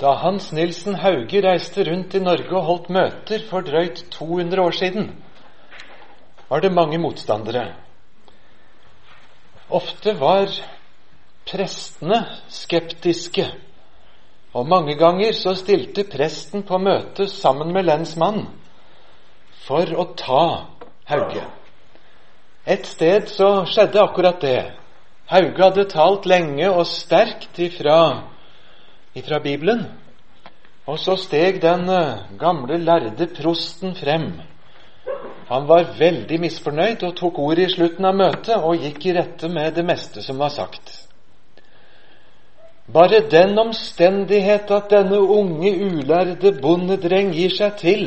Da Hans Nilsen Hauge reiste rundt i Norge og holdt møter for drøyt 200 år siden, var det mange motstandere. Ofte var prestene skeptiske, og mange ganger så stilte presten på møte sammen med lensmannen for å ta Hauge. Et sted så skjedde akkurat det. Hauge hadde talt lenge og sterkt ifra ifra Bibelen. Og så steg den eh, gamle, lærde prosten frem. Han var veldig misfornøyd og tok ordet i slutten av møtet og gikk i rette med det meste som var sagt. Bare den omstendighet at denne unge, ulærde bondedreng gir seg til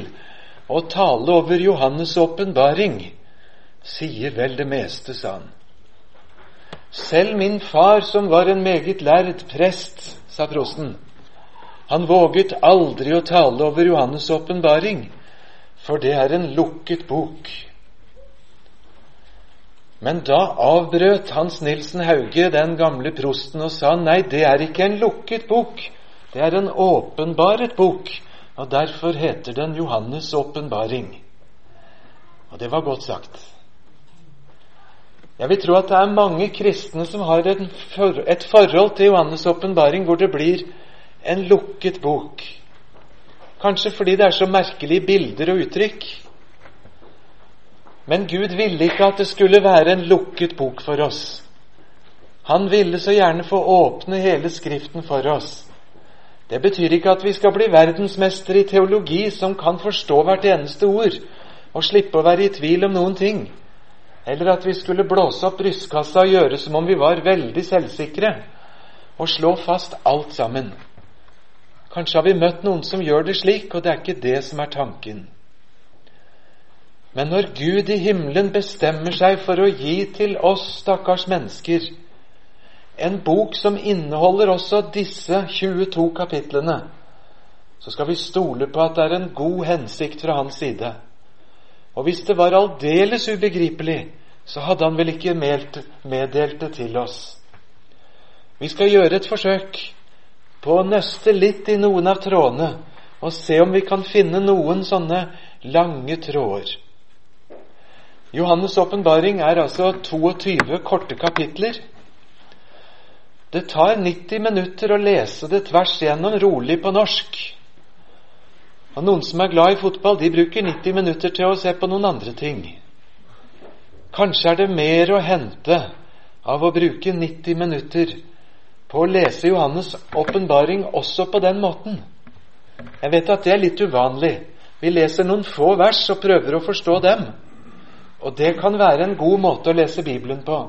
å tale over Johannes' åpenbaring, sier vel det meste, sa han. Selv min far, som var en meget lærd prest, sa prosten. Han våget aldri å tale over Johannes' åpenbaring, for det er en lukket bok. Men da avbrøt Hans Nilsen Hauge den gamle prosten og sa nei, det er ikke en lukket bok, det er en åpenbaret bok, og derfor heter den Johannes' åpenbaring. Og det var godt sagt. Jeg vil tro at det er mange kristne som har et forhold til Johannes' åpenbaring hvor det blir en lukket bok. Kanskje fordi det er så merkelige bilder og uttrykk. Men Gud ville ikke at det skulle være en lukket bok for oss. Han ville så gjerne få åpne hele Skriften for oss. Det betyr ikke at vi skal bli verdensmester i teologi som kan forstå hvert eneste ord og slippe å være i tvil om noen ting. Eller at vi skulle blåse opp brystkassa og gjøre som om vi var veldig selvsikre, og slå fast alt sammen. Kanskje har vi møtt noen som gjør det slik, og det er ikke det som er tanken. Men når Gud i himmelen bestemmer seg for å gi til oss stakkars mennesker en bok som inneholder også disse 22 kapitlene, så skal vi stole på at det er en god hensikt fra hans side. Og hvis det var aldeles ubegripelig, så hadde han vel ikke meddelt det til oss. Vi skal gjøre et forsøk på å nøste litt i noen av trådene og se om vi kan finne noen sånne lange tråder. Johannes' åpenbaring er altså 22 korte kapitler. Det tar 90 minutter å lese det tvers gjennom rolig på norsk. Og Noen som er glad i fotball, de bruker 90 minutter til å se på noen andre ting. Kanskje er det mer å hente av å bruke 90 minutter på å lese Johannes' åpenbaring også på den måten. Jeg vet at det er litt uvanlig. Vi leser noen få vers og prøver å forstå dem. Og det kan være en god måte å lese Bibelen på.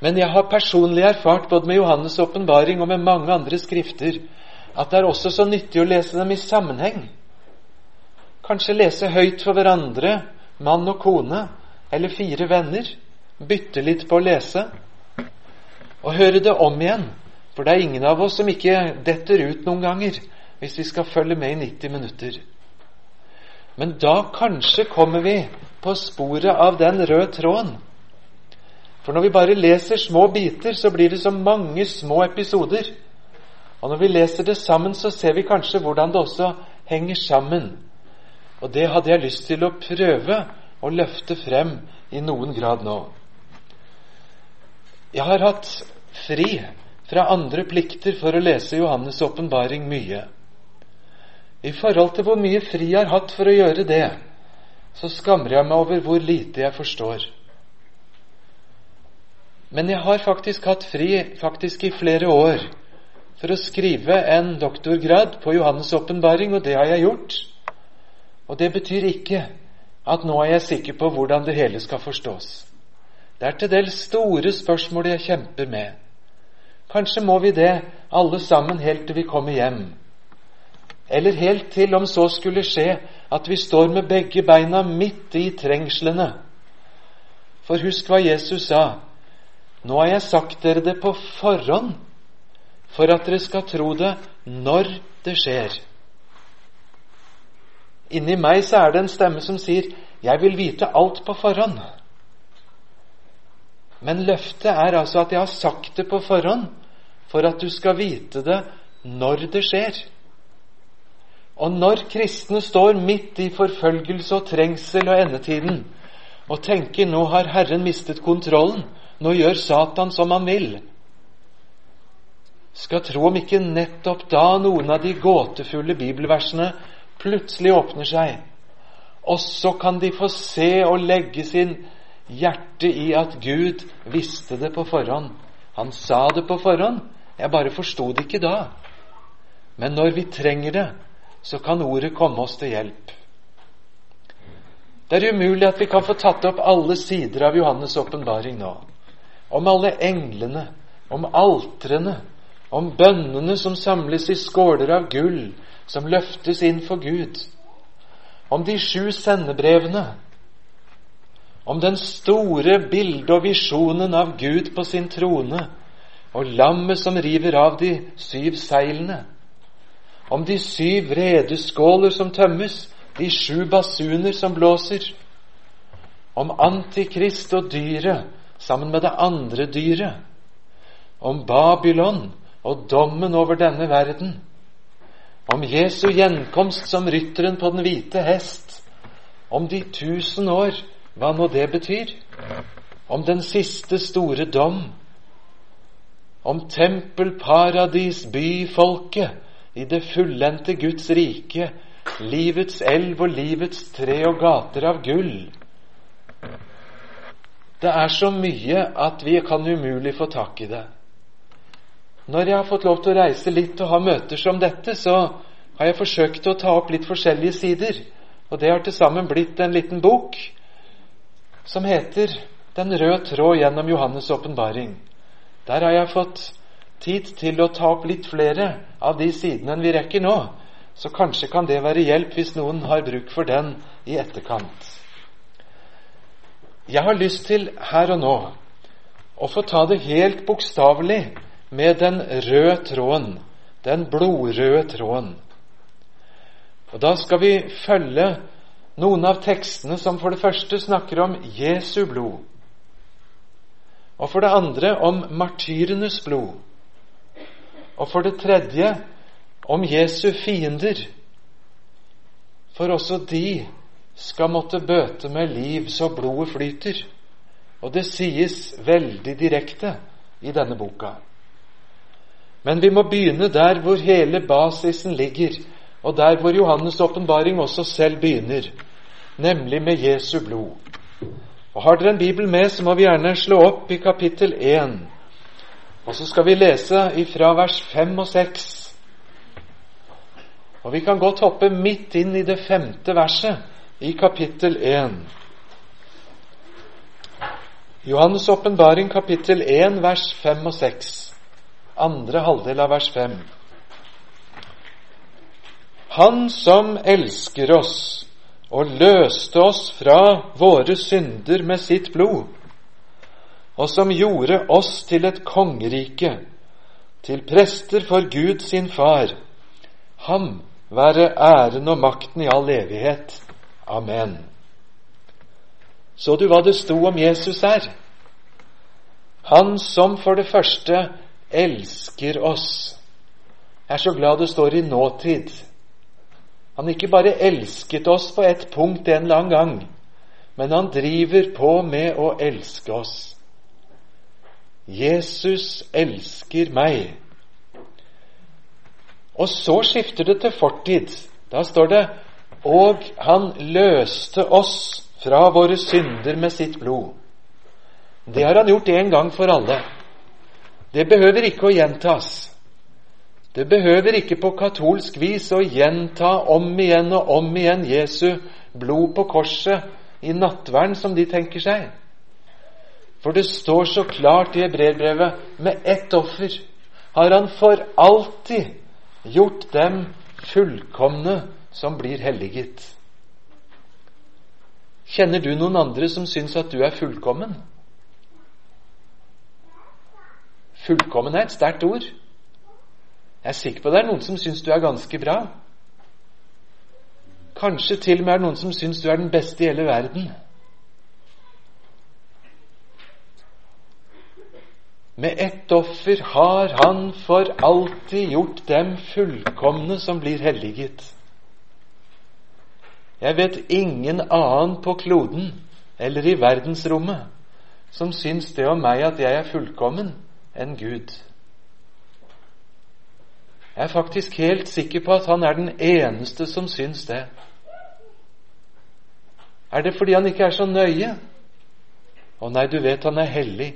Men jeg har personlig erfart både med Johannes' åpenbaring og med mange andre skrifter at det er også så nyttig å lese dem i sammenheng. Kanskje lese høyt for hverandre, mann og kone, eller fire venner. Bytte litt på å lese. Og høre det om igjen. For det er ingen av oss som ikke detter ut noen ganger hvis vi skal følge med i 90 minutter. Men da kanskje kommer vi på sporet av den røde tråden. For når vi bare leser små biter, så blir det så mange små episoder. Og når vi leser det sammen, så ser vi kanskje hvordan det også henger sammen. Og det hadde jeg lyst til å prøve å løfte frem i noen grad nå. Jeg har hatt fri fra andre plikter for å lese Johannes' åpenbaring mye. I forhold til hvor mye fri jeg har hatt for å gjøre det, så skammer jeg meg over hvor lite jeg forstår. Men jeg har faktisk hatt fri faktisk i flere år for å skrive en doktorgrad på Johannes' åpenbaring, og det har jeg gjort. Og det betyr ikke at nå er jeg sikker på hvordan det hele skal forstås. Det er til dels store spørsmål jeg kjemper med. Kanskje må vi det, alle sammen, helt til vi kommer hjem. Eller helt til, om så skulle skje, at vi står med begge beina midt i trengslene. For husk hva Jesus sa. Nå har jeg sagt dere det på forhånd, for at dere skal tro det når det skjer. Inni meg så er det en stemme som sier 'Jeg vil vite alt på forhånd'. Men løftet er altså at jeg har sagt det på forhånd for at du skal vite det når det skjer. Og når kristne står midt i forfølgelse og trengsel og endetiden og tenker nå har Herren mistet kontrollen, nå gjør Satan som han vil, skal tro om ikke nettopp da noen av de gåtefulle bibelversene plutselig åpner seg, og så kan de få se og legge sin hjerte i at Gud visste det på forhånd. Han sa det på forhånd, jeg bare forsto det ikke da. Men når vi trenger det, så kan ordet komme oss til hjelp. Det er umulig at vi kan få tatt opp alle sider av Johannes' åpenbaring nå. Om alle englene, om altrene, om bønnene som samles i skåler av gull, som løftes inn for Gud, om de sju sendebrevene, om den store bildet og visjonen av Gud på sin trone, og lammet som river av de syv seilene, om de syv redeskåler som tømmes, de sju basuner som blåser, om Antikrist og dyret sammen med det andre dyret, om Babylon og dommen over denne verden, om Jesu gjenkomst som rytteren på den hvite hest, om de tusen år, hva nå det betyr, om den siste store dom, om tempel, paradis, by, folket, i det fullendte Guds rike, livets elv og livets tre og gater av gull. Det er så mye at vi kan umulig få tak i det. Når jeg har fått lov til å reise litt og ha møter som dette, så har jeg forsøkt å ta opp litt forskjellige sider. Og det har til sammen blitt en liten bok som heter Den røde tråd gjennom Johannes' åpenbaring. Der har jeg fått tid til å ta opp litt flere av de sidene enn vi rekker nå. Så kanskje kan det være hjelp hvis noen har bruk for den i etterkant. Jeg har lyst til her og nå å få ta det helt bokstavelig med den røde tråden, den blodrøde tråden. Og Da skal vi følge noen av tekstene som for det første snakker om Jesu blod, og for det andre om martyrenes blod og for det tredje om Jesu fiender. For også de skal måtte bøte med liv så blodet flyter. Og det sies veldig direkte i denne boka. Men vi må begynne der hvor hele basisen ligger, og der hvor Johannes' åpenbaring også selv begynner, nemlig med Jesu blod. Og Har dere en bibel med, så må vi gjerne slå opp i kapittel 1. Og så skal vi lese ifra vers 5 og 6. Og vi kan godt hoppe midt inn i det femte verset i kapittel 1. Johannes' åpenbaring, kapittel 1, vers 5 og 6. Andre halvdel av vers 5. Han som elsker oss og løste oss fra våre synder med sitt blod og som gjorde oss til et kongerike, til prester for Gud sin Far. Ham være æren og makten i all evighet. Amen. Så du hva det sto om Jesus her? Han som for det første elsker oss. Jeg er så glad det står i nåtid. Han ikke bare elsket oss på et punkt en eller annen gang, men han driver på med å elske oss. Jesus elsker meg. Og så skifter det til fortid. Da står det Og han løste oss fra våre synder med sitt blod. Det har han gjort en gang for alle. Det behøver ikke å gjentas. Det behøver ikke på katolsk vis å gjenta om igjen og om igjen Jesu blod på korset i nattverden, som de tenker seg. For det står så klart i hebreerbrevet med ett offer har han for alltid gjort dem fullkomne som blir helliget. Kjenner du noen andre som syns at du er fullkommen? Fullkommen er et sterkt ord. Jeg er sikker på det er noen som syns du er ganske bra. Kanskje til og med er det noen som syns du er den beste i hele verden. Med ett offer har han for alltid gjort dem fullkomne som blir helliget. Jeg vet ingen annen på kloden eller i verdensrommet som syns det om meg at jeg er fullkommen, enn Gud. Jeg er faktisk helt sikker på at han er den eneste som syns det. Er det fordi han ikke er så nøye? Å nei, du vet han er hellig.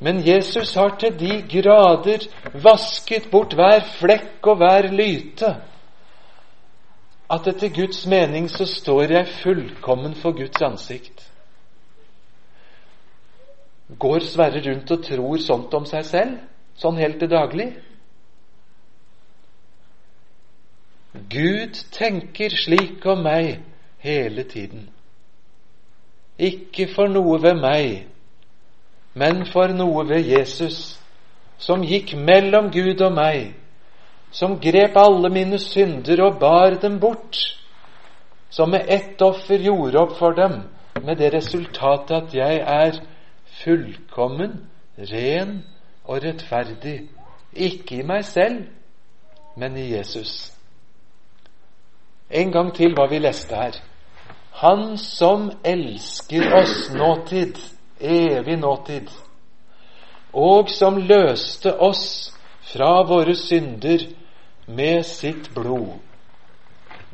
Men Jesus har til de grader vasket bort hver flekk og hver lyte at etter Guds mening så står jeg fullkommen for Guds ansikt. Går Sverre rundt og tror sånt om seg selv? sånn helt til daglig. Gud tenker slik om meg hele tiden. Ikke for noe ved meg, men for noe ved Jesus, som gikk mellom Gud og meg, som grep alle mine synder og bar dem bort, som med ett offer gjorde opp for dem, med det resultatet at jeg er fullkommen, ren og rettferdig, ikke i meg selv, men i Jesus. En gang til hva vi leste her. Han som elsker oss nåtid, evig nåtid, og som løste oss fra våre synder med sitt blod.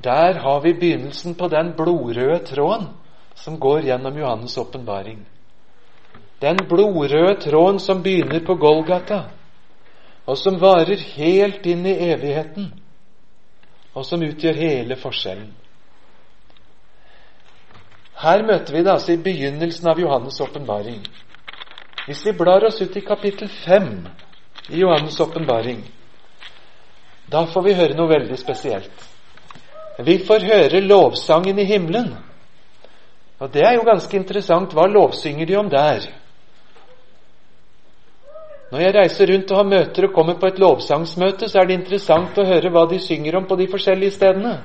Der har vi begynnelsen på den blodrøde tråden som går gjennom Johannes' åpenbaring. Den blodrøde tråden som begynner på Golgata, og som varer helt inn i evigheten, og som utgjør hele forskjellen. Her møter vi det altså i begynnelsen av Johannes' åpenbaring. Hvis vi blar oss ut i kapittel 5 i Johannes' åpenbaring, da får vi høre noe veldig spesielt. Vi får høre lovsangen i himmelen. Og det er jo ganske interessant. Hva lovsynger de om der? Når jeg reiser rundt og har møter og kommer på et lovsangsmøte, så er det interessant å høre hva de synger om på de forskjellige stedene.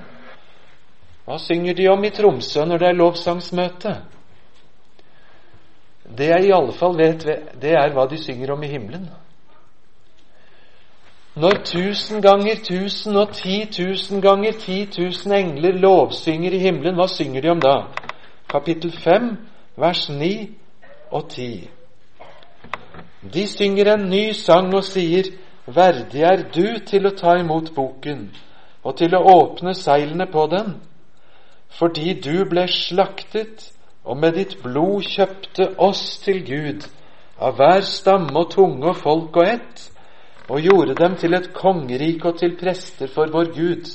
Hva synger de om i Tromsø når det er lovsangsmøte? Det jeg i alle fall vet, det er hva de synger om i himmelen. Når tusen ganger tusen og ti tusen ganger ti tusen engler lovsynger i himmelen, hva synger de om da? Kapittel 5, vers 9 og 10. De synger en ny sang og sier, Verdig er du til å ta imot boken og til å åpne seilene på den, fordi du ble slaktet og med ditt blod kjøpte oss til Gud av hver stamme og tunge og folk og ett, og gjorde dem til et kongerike og til prester for vår Gud,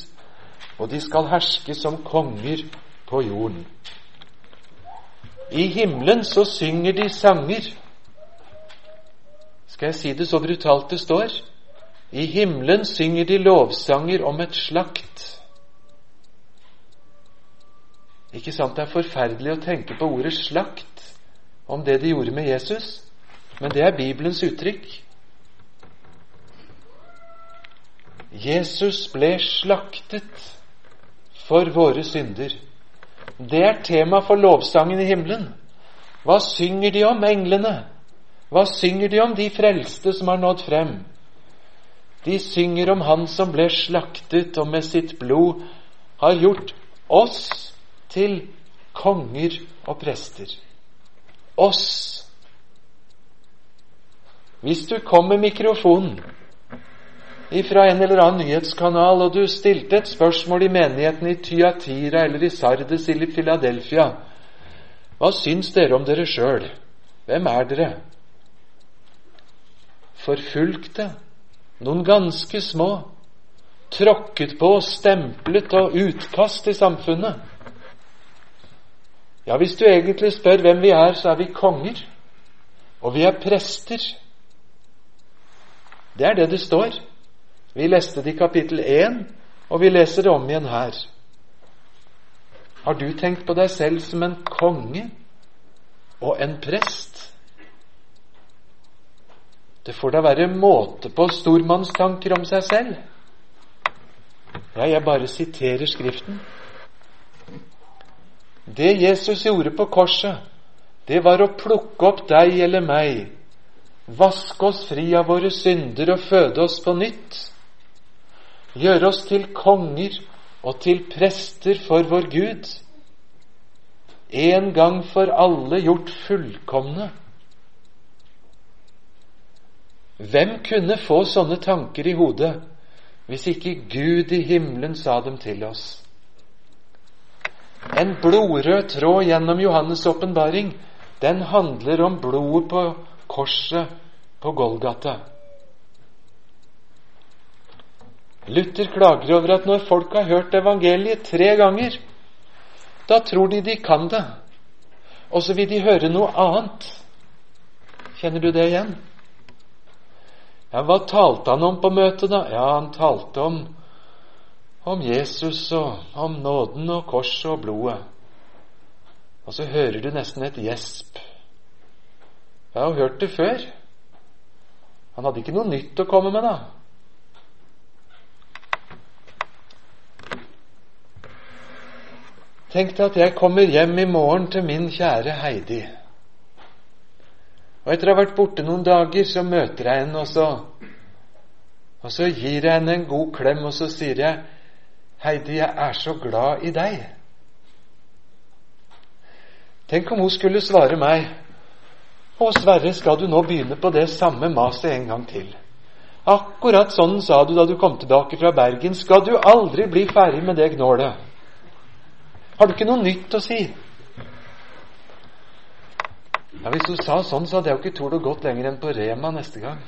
og de skal herske som konger på jorden. I himmelen så synger de sanger skal jeg si det så brutalt det står? I himmelen synger de lovsanger om et slakt. Ikke sant det er forferdelig å tenke på ordet slakt om det de gjorde med Jesus, men det er Bibelens uttrykk. Jesus ble slaktet for våre synder. Det er tema for lovsangen i himmelen. Hva synger de om, englene? Hva synger de om, de frelste som har nådd frem? De synger om Han som ble slaktet og med sitt blod har gjort oss til konger og prester. Oss. Hvis du kom med mikrofonen ifra en eller annen nyhetskanal, og du stilte et spørsmål i menigheten i Tyatira eller i Sardes eller i Philadelphia Hva syns dere om dere sjøl? Hvem er dere? Forfulgte, noen ganske små, tråkket på, stemplet og utkast i samfunnet. Ja, hvis du egentlig spør hvem vi er, så er vi konger, og vi er prester. Det er det det står. Vi leste det i kapittel 1, og vi leser det om igjen her. Har du tenkt på deg selv som en konge og en prest? Det får da være måte på stormannstanker om seg selv. Ja, jeg bare siterer Skriften. Det Jesus gjorde på korset, det var å plukke opp deg eller meg, vaske oss fri av våre synder og føde oss på nytt. Gjøre oss til konger og til prester for vår Gud. En gang for alle gjort fullkomne. Hvem kunne få sånne tanker i hodet hvis ikke Gud i himmelen sa dem til oss? En blodrød tråd gjennom Johannes' åpenbaring, den handler om blodet på korset på Golgata. Luther klager over at når folk har hørt evangeliet tre ganger, da tror de de kan det, og så vil de høre noe annet. Kjenner du det igjen? Ja, hva talte han om på møtet, da? Ja, han talte om, om Jesus og om nåden og korset og blodet. Og så hører du nesten et gjesp. Jeg har hørt det før. Han hadde ikke noe nytt å komme med, da. Tenk deg at jeg kommer hjem i morgen til min kjære Heidi. Og etter å ha vært borte noen dager, så møter jeg henne, og så, og så gir jeg henne en god klem, og så sier jeg, 'Heidi, jeg er så glad i deg'. Tenk om hun skulle svare meg, 'Å, Sverre, skal du nå begynne på det samme maset en gang til?' Akkurat sånn sa du da du kom tilbake fra Bergen. Skal du aldri bli ferdig med det gnålet? Har du ikke noe nytt å si? Ja, Hvis du sa sånn, så hadde jeg jo ikke tort å gått lenger enn på Rema neste gang.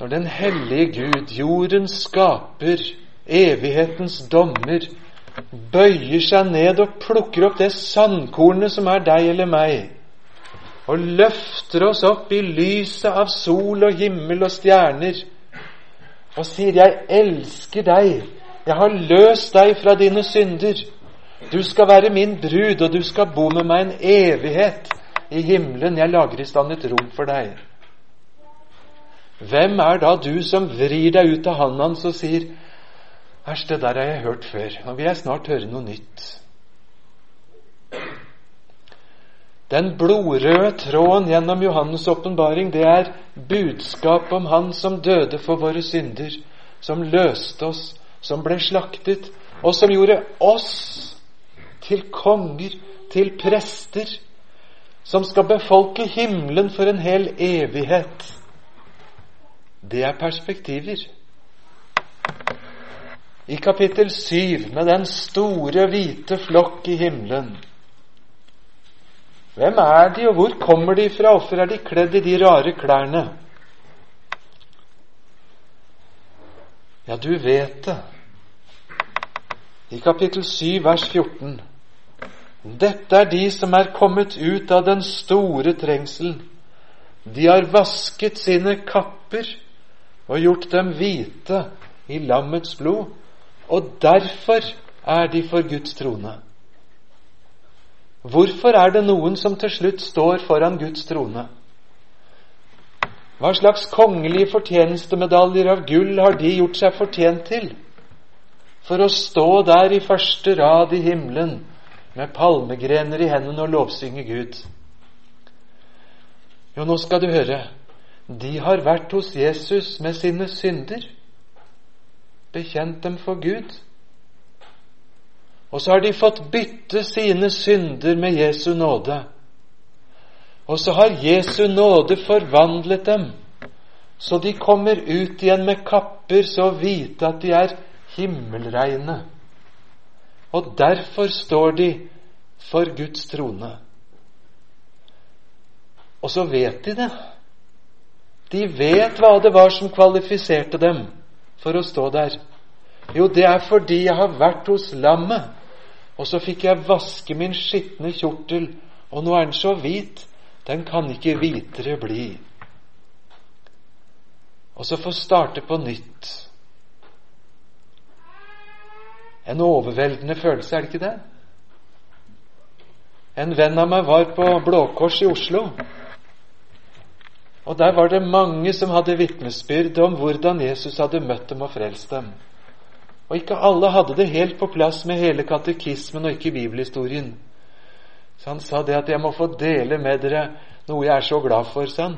Når den hellige Gud, jordens skaper, evighetens dommer, bøyer seg ned og plukker opp det sandkornet som er deg eller meg, og løfter oss opp i lyset av sol og himmel og stjerner, og sier 'Jeg elsker deg', jeg har løst deg fra dine synder. Du skal være min brud, og du skal bo med meg en evighet i himmelen. Jeg lager i stand et rom for deg. Hvem er da du som vrir deg ut av hånden hans og sier Æsj, det der har jeg hørt før. Nå vil jeg snart høre noe nytt. Den blodrøde tråden gjennom Johannes' åpenbaring, det er budskap om Han som døde for våre synder, som løste oss, som ble slaktet, og som gjorde oss til konger, til prester, som skal befolke himmelen for en hel evighet. Det er perspektiver. I kapittel 7, med den store, hvite flokk i himmelen Hvem er de, og hvor kommer de fra? Hvorfor er de kledd i de rare klærne? Ja, du vet det. I kapittel 7, vers 14. Dette er de som er kommet ut av den store trengselen. De har vasket sine kapper og gjort dem hvite i lammets blod, og derfor er de for Guds trone. Hvorfor er det noen som til slutt står foran Guds trone? Hva slags kongelige fortjenestemedaljer av gull har de gjort seg fortjent til for å stå der i første rad i himmelen med palmegrener i hendene og lovsynge Gud? Jo, nå skal du høre. De har vært hos Jesus med sine synder, bekjent dem for Gud. Og så har de fått bytte sine synder med Jesu nåde. Og så har Jesu nåde forvandlet dem, så de kommer ut igjen med kapper så hvite at de er himmelreine. Og derfor står de for Guds trone. Og så vet de det. De vet hva det var som kvalifiserte dem for å stå der. Jo, det er fordi jeg har vært hos lammet, og så fikk jeg vaske min skitne kjortel, og nå er den så hvit den kan ikke hvitere bli. Og så få starte på nytt. En overveldende følelse, er det ikke det? En venn av meg var på Blå Kors i Oslo. Og der var det mange som hadde vitnesbyrd om hvordan Jesus hadde møtt dem og frelst dem. Og ikke alle hadde det helt på plass med hele katekismen og ikke bibelhistorien. Så han sa det at 'jeg må få dele med dere noe jeg er så glad for', sa han.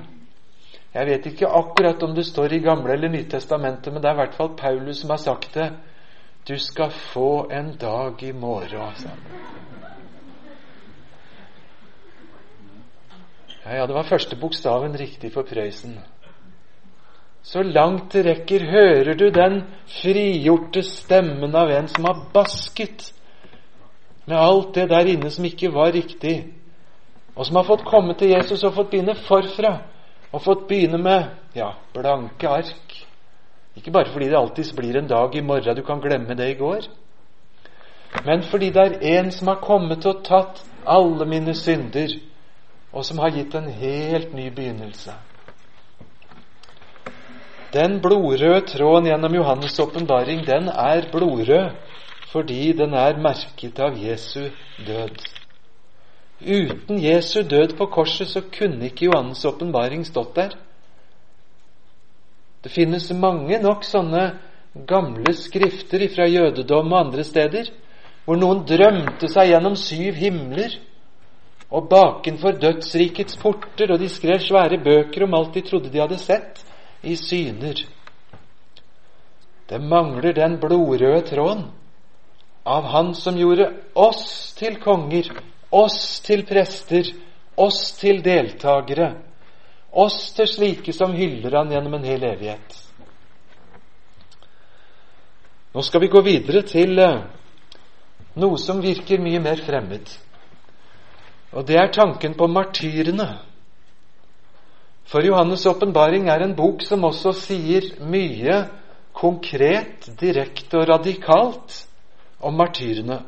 Jeg vet ikke akkurat om det står i Gamle eller Nytestamentet, men det er i hvert fall Paulus som har sagt det. 'Du skal få en dag i morgen', sa han. Ja, ja, det var første bokstaven riktig for Prøysen. Så langt det rekker, hører du den frigjorte stemmen av en som har basket med alt det der inne som ikke var riktig, og som har fått komme til Jesus og fått begynne forfra, og fått begynne med ja, blanke ark. Ikke bare fordi det alltid blir en dag i morgen du kan glemme det i går, men fordi det er en som har kommet og tatt alle mine synder, og som har gitt en helt ny begynnelse. Den blodrøde tråden gjennom Johannes' åpenbaring, den er blodrød fordi den er merket av Jesu død. Uten Jesu død på korset så kunne ikke Johannes' åpenbaring stått der. Det finnes mange nok sånne gamle skrifter fra jødedom og andre steder hvor noen drømte seg gjennom syv himler og bakenfor dødsrikets porter, og de skrev svære bøker om alt de trodde de hadde sett i syner. Det mangler den blodrøde tråden av Han som gjorde oss til konger, oss til prester, oss til deltakere, oss til slike som hyller Han gjennom en hel evighet. Nå skal vi gå videre til eh, noe som virker mye mer fremmed. Og det er tanken på martyrene. For Johannes' åpenbaring er en bok som også sier mye konkret, direkte og radikalt om martyrene.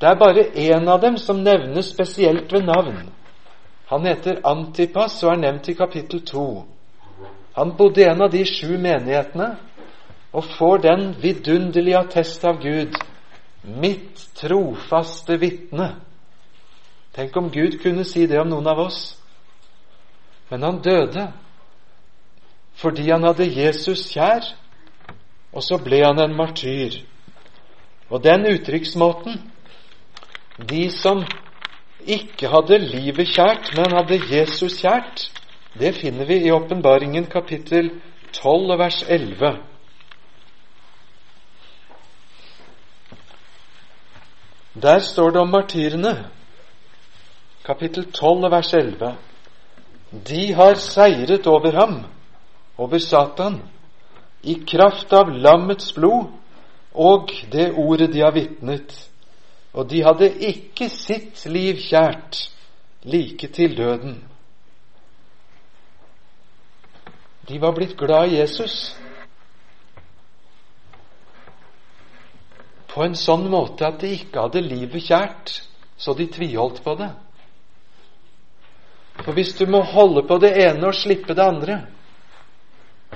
Det er bare én av dem som nevnes spesielt ved navn. Han heter Antipas og er nevnt i kapittel 2. Han bodde i en av de sju menighetene og får den vidunderlige attest av Gud, mitt trofaste vitne. Tenk om Gud kunne si det om noen av oss. Men han døde fordi han hadde Jesus kjær, og så ble han en martyr. Og den uttrykksmåten De som ikke hadde livet kjært, men hadde Jesus kjært, det finner vi i Åpenbaringen kapittel 12 vers 11. Der står det om martyrene, kapittel 12 vers 11. De har seiret over ham, over Satan, i kraft av lammets blod og det ordet de har vitnet. Og de hadde ikke sitt liv kjært like til døden. De var blitt glad i Jesus på en sånn måte at de ikke hadde livet kjært, så de tviholdt på det. For hvis du må holde på det ene og slippe det andre,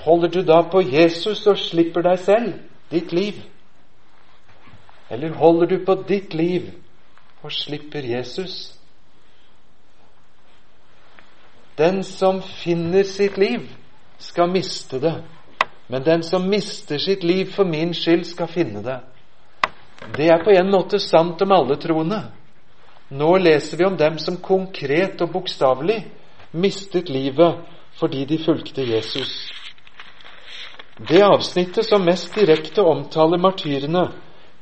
holder du da på Jesus og slipper deg selv, ditt liv? Eller holder du på ditt liv og slipper Jesus? Den som finner sitt liv, skal miste det. Men den som mister sitt liv for min skyld, skal finne det. Det er på en måte sant om alle troende. Nå leser vi om dem som konkret og bokstavelig mistet livet fordi de fulgte Jesus. Det avsnittet som mest direkte omtaler martyrene,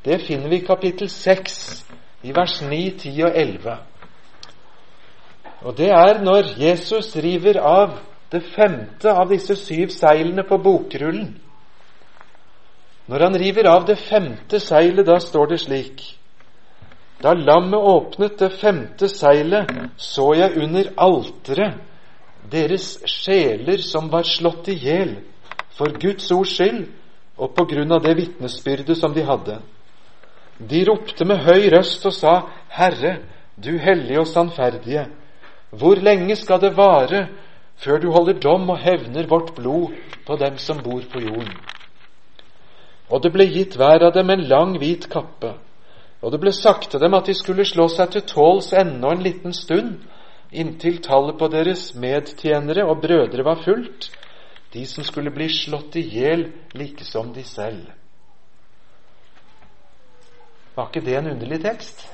det finner vi i kapittel 6, i vers 9, 10 og 11. Og det er når Jesus river av det femte av disse syv seilene på bokrullen. Når han river av det femte seilet, da står det slik da lammet åpnet det femte seilet, så jeg under alteret deres sjeler som var slått i hjel for Guds ords skyld og på grunn av det vitnesbyrdet som de hadde. De ropte med høy røst og sa, Herre, du hellige og sannferdige, hvor lenge skal det vare før du holder dom og hevner vårt blod på dem som bor på jorden? Og det ble gitt hver av dem en lang, hvit kappe og det ble sagt til dem at de skulle slå seg til tåls ennå en liten stund, inntil tallet på deres medtjenere og brødre var fullt, de som skulle bli slått i hjel like som de selv. Var ikke det en underlig tekst?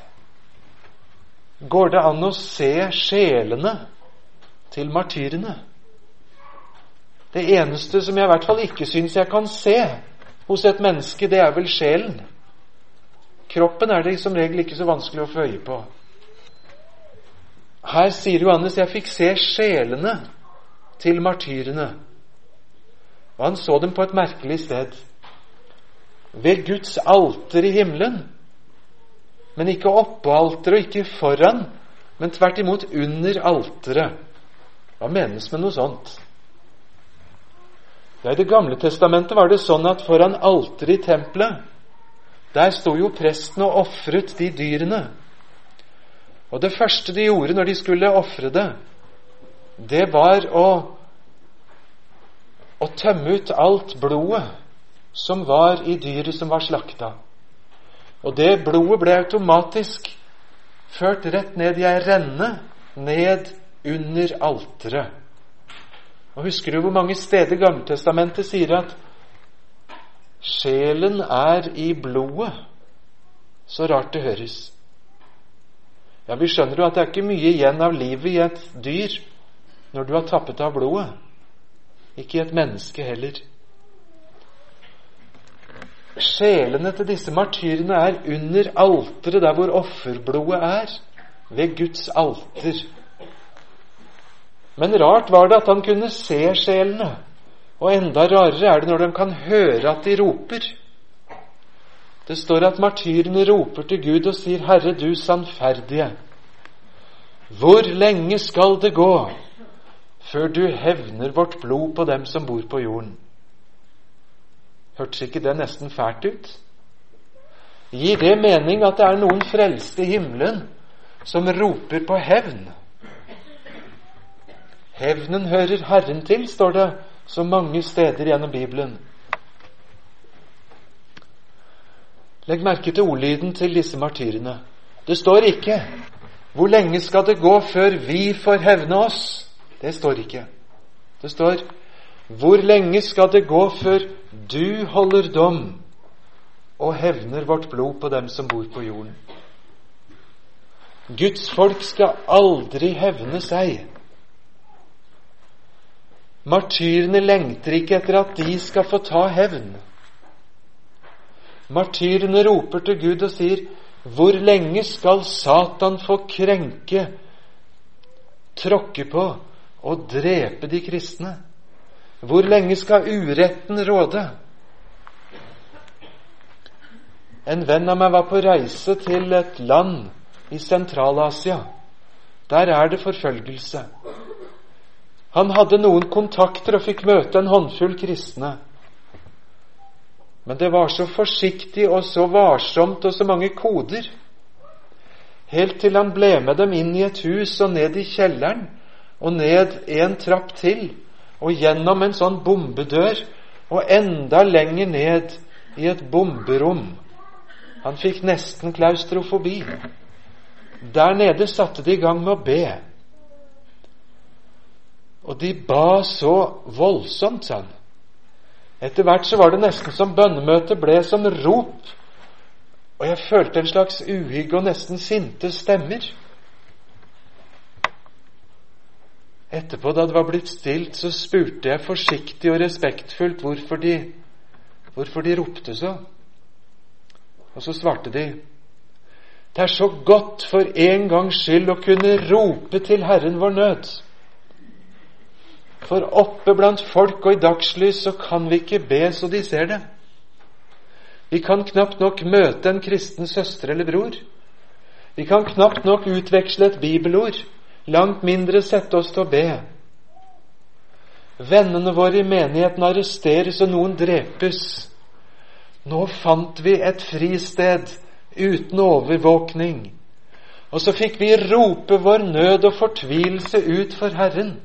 Går det an å se sjelene til martyrene? Det eneste som jeg i hvert fall ikke syns jeg kan se hos et menneske, det er vel sjelen. Kroppen er det som regel ikke så vanskelig å få øye på. Her sier Johannes jeg fikk se sjelene til martyrene. Og han så dem på et merkelig sted. Ved Guds alter i himmelen. Men ikke oppå alteret og ikke foran, men tvert imot under alteret. Hva menes med noe sånt? Ja, I Det gamle testamentet var det sånn at foran alteret i tempelet, der sto jo presten og ofret de dyrene. Og det første de gjorde når de skulle ofre det, det var å, å tømme ut alt blodet som var i dyret som var slakta. Og det blodet ble automatisk ført rett ned i ei renne ned under alteret. Og Husker du hvor mange steder Gammeltestamentet sier at sjelen er i blodet? Så rart det høres. Ja, Vi skjønner jo at det er ikke mye igjen av livet i et dyr når du har tappet av blodet. Ikke i et menneske heller. Sjelene til disse martyrene er under alteret, der hvor offerblodet er, ved Guds alter. Men rart var det at han kunne se sjelene. Og enda rarere er det når de kan høre at de roper. Det står at martyrene roper til Gud og sier, 'Herre, du sannferdige, hvor lenge skal det gå før du hevner vårt blod på dem som bor på jorden?' Hørtes ikke det nesten fælt ut? Gir det mening at det er noen frelste i himmelen som roper på hevn? Hevnen hører Herren til, står det så mange steder gjennom Bibelen. Legg merke til ordlyden til disse martyrene. Det står ikke 'Hvor lenge skal det gå før vi får hevne oss?' Det står ikke. Det står 'Hvor lenge skal det gå før du holder dom og hevner vårt blod på dem som bor på jorden?' Guds folk skal aldri hevne seg. Martyrene lengter ikke etter at de skal få ta hevn. Martyrene roper til Gud og sier, 'Hvor lenge skal Satan få krenke, tråkke på og drepe de kristne?' Hvor lenge skal uretten råde? En venn av meg var på reise til et land i Sentral-Asia. Der er det forfølgelse. Han hadde noen kontakter og fikk møte en håndfull kristne. Men det var så forsiktig og så varsomt og så mange koder. Helt til han ble med dem inn i et hus og ned i kjelleren og ned en trapp til og gjennom en sånn bombedør og enda lenger ned i et bomberom. Han fikk nesten klaustrofobi. Der nede satte de i gang med å be. Og de ba så voldsomt, sa han. Etter hvert så var det nesten som bønnemøtet ble som rop. Og jeg følte en slags uhygge og nesten sinte stemmer. Etterpå, da det var blitt stilt, så spurte jeg forsiktig og respektfullt hvorfor de, hvorfor de ropte så. Og så svarte de Det er så godt for en gangs skyld å kunne rope til Herren vår nød. For oppe blant folk og i dagslys så kan vi ikke be så de ser det. Vi kan knapt nok møte en kristen søster eller bror. Vi kan knapt nok utveksle et bibelord, langt mindre sette oss til å be. Vennene våre i menigheten arresteres, og noen drepes. Nå fant vi et fristed uten overvåkning. Og så fikk vi rope vår nød og fortvilelse ut for Herren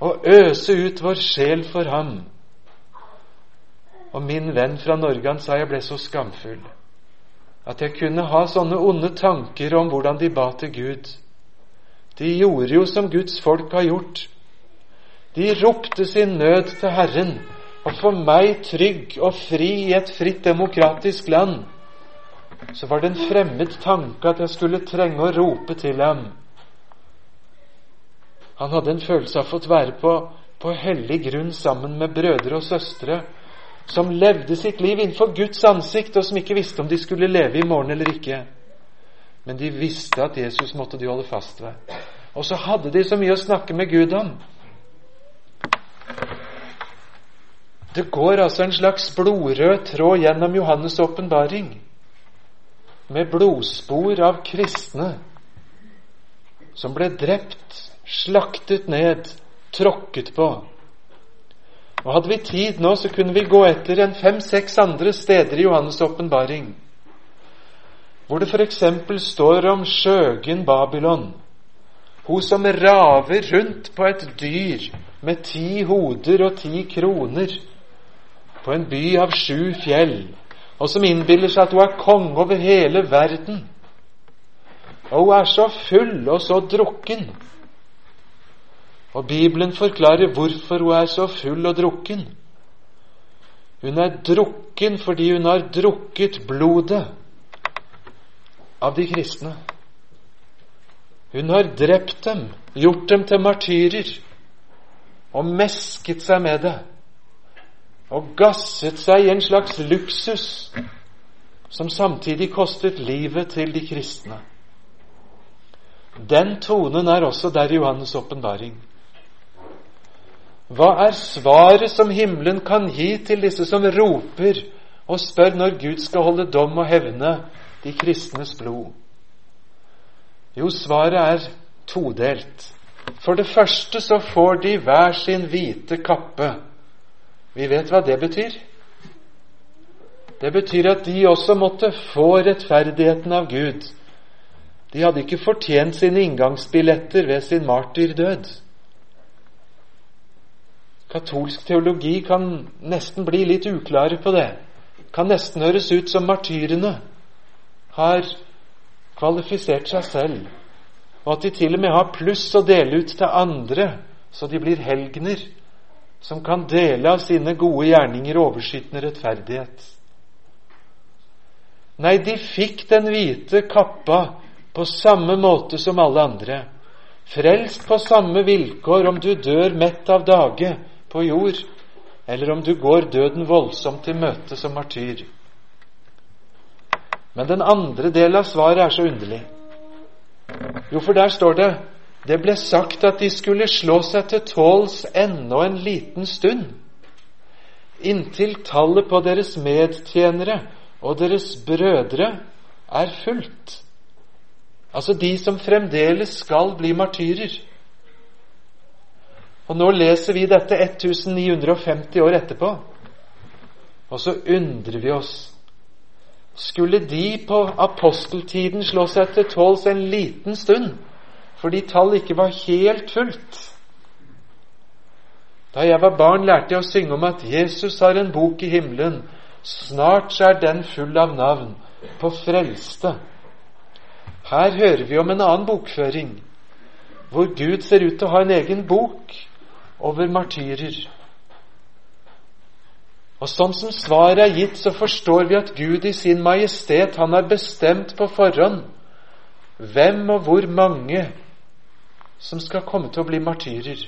og øse ut vår sjel for ham. Og min venn fra Norge han sa jeg ble så skamfull at jeg kunne ha sånne onde tanker om hvordan de ba til Gud. De gjorde jo som Guds folk har gjort. De ropte sin nød til Herren, og for meg trygg og fri i et fritt, demokratisk land, så var det en fremmed tanke at jeg skulle trenge å rope til ham. Han hadde en følelse av å fått være på, på hellig grunn sammen med brødre og søstre som levde sitt liv innenfor Guds ansikt, og som ikke visste om de skulle leve i morgen eller ikke. Men de visste at Jesus måtte de holde fast ved. Og så hadde de så mye å snakke med Gud om. Det går altså en slags blodrød tråd gjennom Johannes' åpenbaring, med blodspor av kristne som ble drept, slaktet ned, tråkket på. Og Hadde vi tid nå, så kunne vi gå etter en fem-seks andre steder i Johannes' åpenbaring, hvor det f.eks. står om skjøgen Babylon, hun som raver rundt på et dyr med ti hoder og ti kroner, på en by av sju fjell, og som innbiller seg at hun er konge over hele verden. Og hun er så full og så drukken og Bibelen forklarer hvorfor hun er så full og drukken. Hun er drukken fordi hun har drukket blodet av de kristne. Hun har drept dem, gjort dem til martyrer, og mesket seg med det. Og gasset seg i en slags luksus som samtidig kostet livet til de kristne. Den tonen er også der i Johannes' åpenbaring. Hva er svaret som himmelen kan gi til disse som roper og spør når Gud skal holde dom og hevne de kristnes blod? Jo, svaret er todelt. For det første så får de hver sin hvite kappe. Vi vet hva det betyr. Det betyr at de også måtte få rettferdigheten av Gud. De hadde ikke fortjent sine inngangsbilletter ved sin martyrdød. Katolsk teologi kan nesten bli litt uklare på det. Kan nesten høres ut som martyrene har kvalifisert seg selv, og at de til og med har pluss å dele ut til andre, så de blir helgener som kan dele av sine gode gjerninger overskytende rettferdighet. Nei, de fikk den hvite kappa på samme måte som alle andre. Frelst på samme vilkår om du dør mett av dage, på jord, eller om du går døden voldsomt til møte som martyr. Men den andre delen av svaret er så underlig. Jo, for der står det det ble sagt at de skulle slå seg til tåls ennå en liten stund, inntil tallet på deres medtjenere og deres brødre er fullt. Altså de som fremdeles skal bli martyrer. Og nå leser vi dette 1950 år etterpå, og så undrer vi oss. Skulle de på aposteltiden slå seg til tåls en liten stund fordi tallet ikke var helt fullt? Da jeg var barn, lærte jeg å synge om at Jesus har en bok i himmelen. Snart er den full av navn på frelste. Her hører vi om en annen bokføring, hvor Gud ser ut til å ha en egen bok over martyrer. Og sånn som svaret er gitt, så forstår vi at Gud i sin majestet, han har bestemt på forhånd hvem og hvor mange som skal komme til å bli martyrer.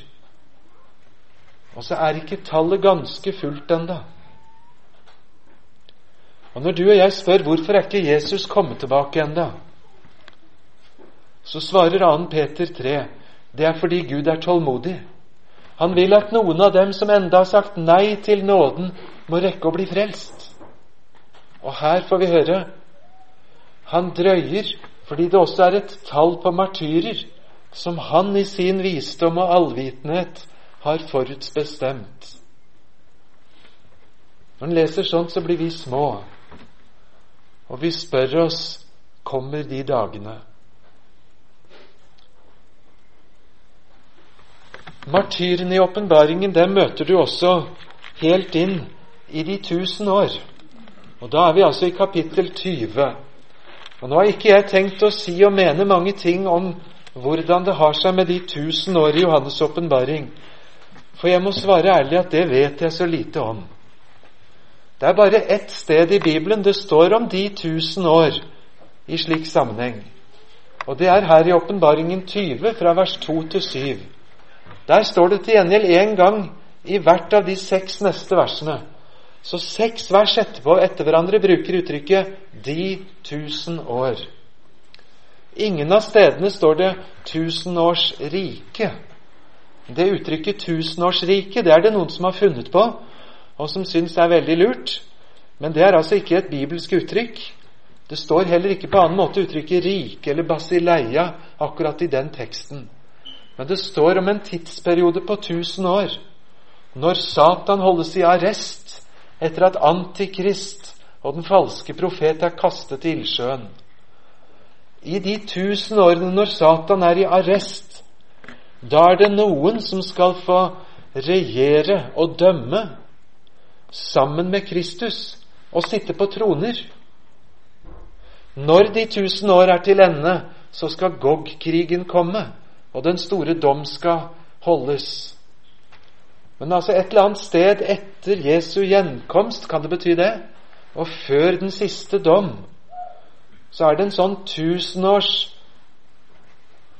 Og så er ikke tallet ganske fullt enda. Og når du og jeg spør hvorfor er ikke Jesus kommet tilbake enda, så svarer 2. Peter 3 det er fordi Gud er tålmodig. Han vil at noen av dem som enda har sagt nei til nåden, må rekke å bli frelst. Og her får vi høre han drøyer fordi det også er et tall på martyrer som han i sin visdom og allvitenhet har forutsbestemt. Når han leser sånt, så blir vi små, og vi spør oss kommer de dagene. Martyrene i åpenbaringen, dem møter du også helt inn i de tusen år. Og da er vi altså i kapittel 20. Og nå har ikke jeg tenkt å si og mene mange ting om hvordan det har seg med de tusen år i Johannes' åpenbaring. For jeg må svare ærlig at det vet jeg så lite om. Det er bare ett sted i Bibelen det står om de tusen år i slik sammenheng. Og det er her i Åpenbaringen 20, fra vers 2 til 7. Der står det til gjengjeld én gang i hvert av de seks neste versene. Så seks vers etterpå etter hverandre bruker uttrykket 'de tusen år'. Ingen av stedene står det 'tusenårsrike'. Det uttrykket 'tusenårsrike' det er det noen som har funnet på, og som syns er veldig lurt. Men det er altså ikke et bibelsk uttrykk. Det står heller ikke på annen måte uttrykket 'rike' eller 'basileia' akkurat i den teksten. Men det står om en tidsperiode på 1000 år, når Satan holdes i arrest etter at Antikrist og den falske profet er kastet i ildsjøen. I de tusen årene når Satan er i arrest, da er det noen som skal få regjere og dømme sammen med Kristus og sitte på troner. Når de tusen år er til ende, så skal Gog-krigen komme, og den store dom skal holdes. Men altså et eller annet sted etter Jesu gjenkomst, kan det bety det? Og før den siste dom, så er det en sånn tusenårs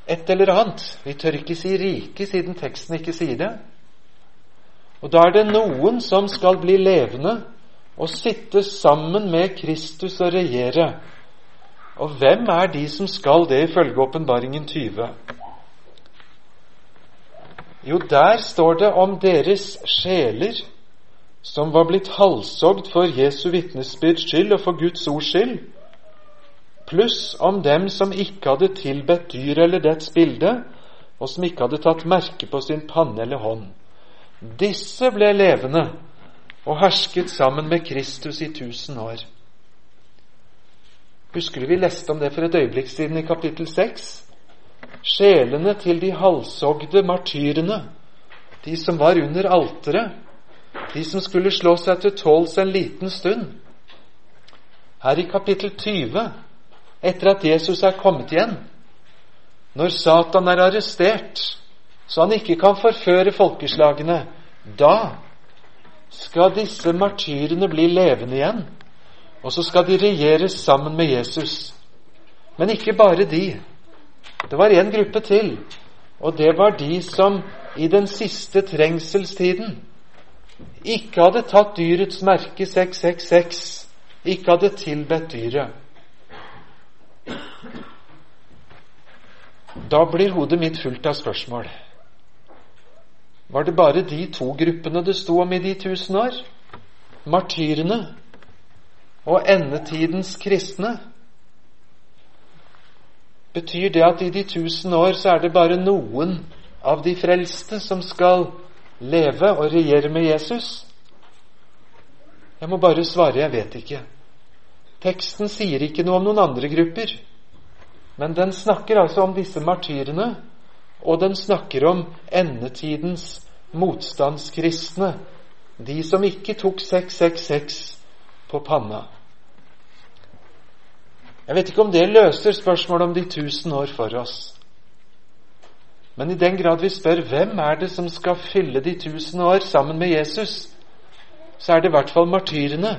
et eller annet. Vi tør ikke si rike, siden teksten ikke sier det. Og da er det noen som skal bli levende og sitte sammen med Kristus og regjere. Og hvem er de som skal det, ifølge Åpenbaringen 20? Jo, der står det om deres sjeler som var blitt halshogd for Jesu vitnesbyrds skyld og for Guds ords skyld, pluss om dem som ikke hadde tilbedt dyr eller dets bilde, og som ikke hadde tatt merke på sin panne eller hånd. Disse ble levende og hersket sammen med Kristus i tusen år. Husker du vi leste om det for et øyeblikk siden i kapittel 6? Sjelene til de halshogde martyrene, de som var under alteret, de som skulle slå seg til tåls en liten stund. Her i kapittel 20, etter at Jesus er kommet igjen, når Satan er arrestert, så han ikke kan forføre folkeslagene, da skal disse martyrene bli levende igjen. Og så skal de regjere sammen med Jesus. Men ikke bare de. Det var en gruppe til, og det var de som i den siste trengselstiden ikke hadde tatt dyrets merke 666, ikke hadde tilbedt dyret. Da blir hodet mitt fullt av spørsmål. Var det bare de to gruppene det sto om i de tusen år? Martyrene og endetidens kristne? Betyr det at i de tusen år så er det bare noen av de frelste som skal leve og regjere med Jesus? Jeg må bare svare jeg vet ikke. Teksten sier ikke noe om noen andre grupper. Men den snakker altså om disse martyrene, og den snakker om endetidens motstandskristne, de som ikke tok 666 på panna. Jeg vet ikke om det løser spørsmålet om de tusen år for oss. Men i den grad vi spør hvem er det som skal fylle de tusen år sammen med Jesus, så er det i hvert fall martyrene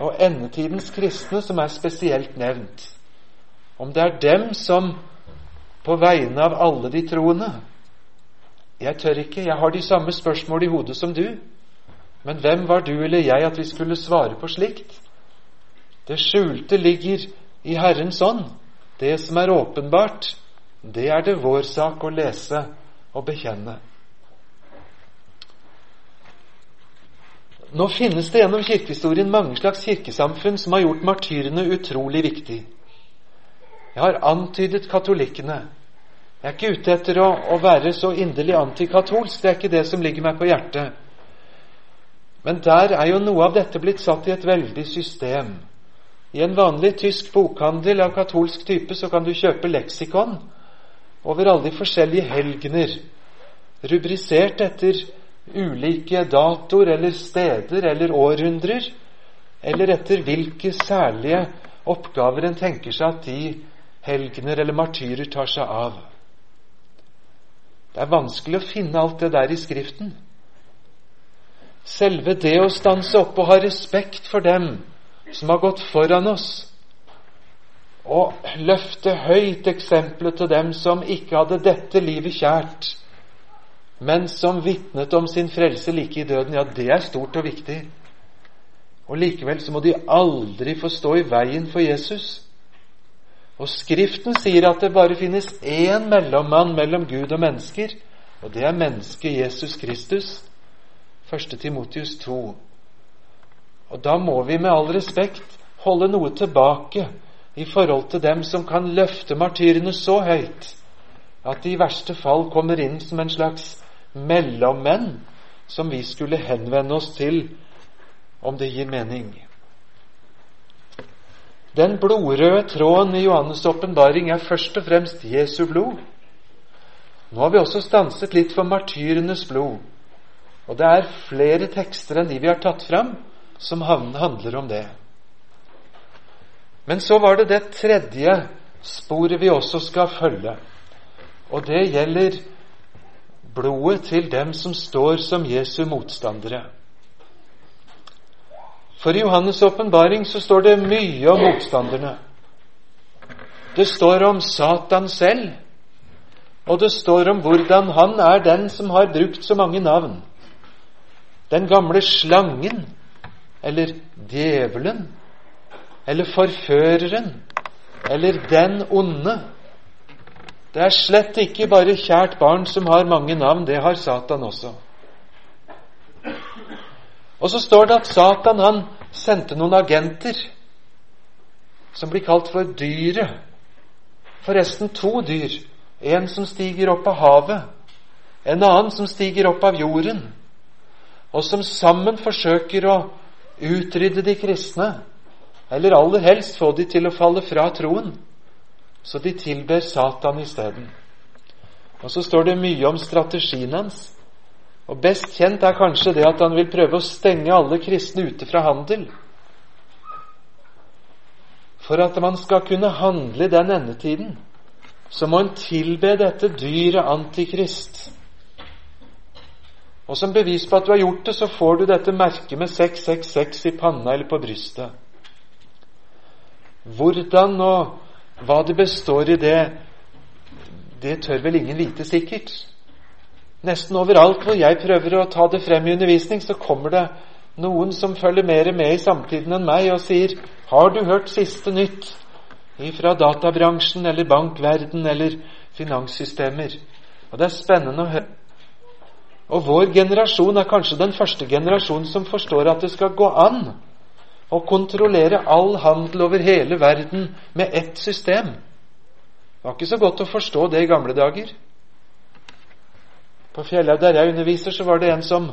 og endetidens kristne som er spesielt nevnt. Om det er dem som på vegne av alle de troende Jeg tør ikke, jeg har de samme spørsmål i hodet som du. Men hvem var du eller jeg at vi skulle svare på slikt? Det skjulte ligger i Herrens ånd. Det som er åpenbart, det er det vår sak å lese og bekjenne. Nå finnes det gjennom kirkehistorien mange slags kirkesamfunn som har gjort martyrene utrolig viktig. Jeg har antydet katolikkene. Jeg er ikke ute etter å, å være så inderlig antikatolsk. Det er ikke det som ligger meg på hjertet. Men der er jo noe av dette blitt satt i et veldig system. I en vanlig tysk bokhandel av katolsk type så kan du kjøpe leksikon over alle de forskjellige helgener, rubrisert etter ulike datoer eller steder eller århundrer, eller etter hvilke særlige oppgaver en tenker seg at de helgener eller martyrer tar seg av. Det er vanskelig å finne alt det der i Skriften. selve det å stanse opp og ha respekt for dem som har gått foran oss, og løfte høyt eksempelet til dem som ikke hadde dette livet kjært, men som vitnet om sin frelse like i døden, ja, det er stort og viktig. Og likevel så må de aldri få stå i veien for Jesus. Og Skriften sier at det bare finnes én mellommann mellom Gud og mennesker, og det er mennesket Jesus Kristus. 1. Timotius 2. Og da må vi med all respekt holde noe tilbake i forhold til dem som kan løfte martyrene så høyt at de i verste fall kommer inn som en slags mellommenn som vi skulle henvende oss til, om det gir mening. Den blodrøde tråden i Johannes' åpenbaring er først og fremst Jesu blod. Nå har vi også stanset litt for martyrenes blod. Og det er flere tekster enn de vi har tatt fram, som handler om det. Men så var det det tredje sporet vi også skal følge. Og det gjelder blodet til dem som står som Jesu motstandere. For i Johannes' åpenbaring så står det mye om motstanderne. Det står om Satan selv, og det står om hvordan han er den som har brukt så mange navn. Den gamle slangen, eller djevelen, eller forføreren, eller den onde. Det er slett ikke bare kjært barn som har mange navn, det har Satan også. Og så står det at Satan han sendte noen agenter som blir kalt for dyret. Forresten to dyr. En som stiger opp av havet, en annen som stiger opp av jorden, og som sammen forsøker å utrydde de kristne eller aller helst få de til å falle fra troen, så de tilber Satan isteden. Og så står det mye om strategien hans. Og best kjent er kanskje det at han vil prøve å stenge alle kristne ute fra handel. For at man skal kunne handle i den endetiden, så må en tilbe dette dyret Antikrist. Og som bevis på at du har gjort det, så får du dette merket med 666 i panna eller på brystet. Hvordan og hva det består i det, det tør vel ingen vite sikkert. Nesten overalt hvor jeg prøver å ta det frem i undervisning, så kommer det noen som følger mer med i samtiden enn meg, og sier 'Har du hørt siste nytt?' ifra databransjen eller bankverden eller finanssystemer. Og det er spennende å høre. Og vår generasjon er kanskje den første generasjonen som forstår at det skal gå an å kontrollere all handel over hele verden med ett system. Det var ikke så godt å forstå det i gamle dager. På Fjellhaug der jeg underviser, så var det en som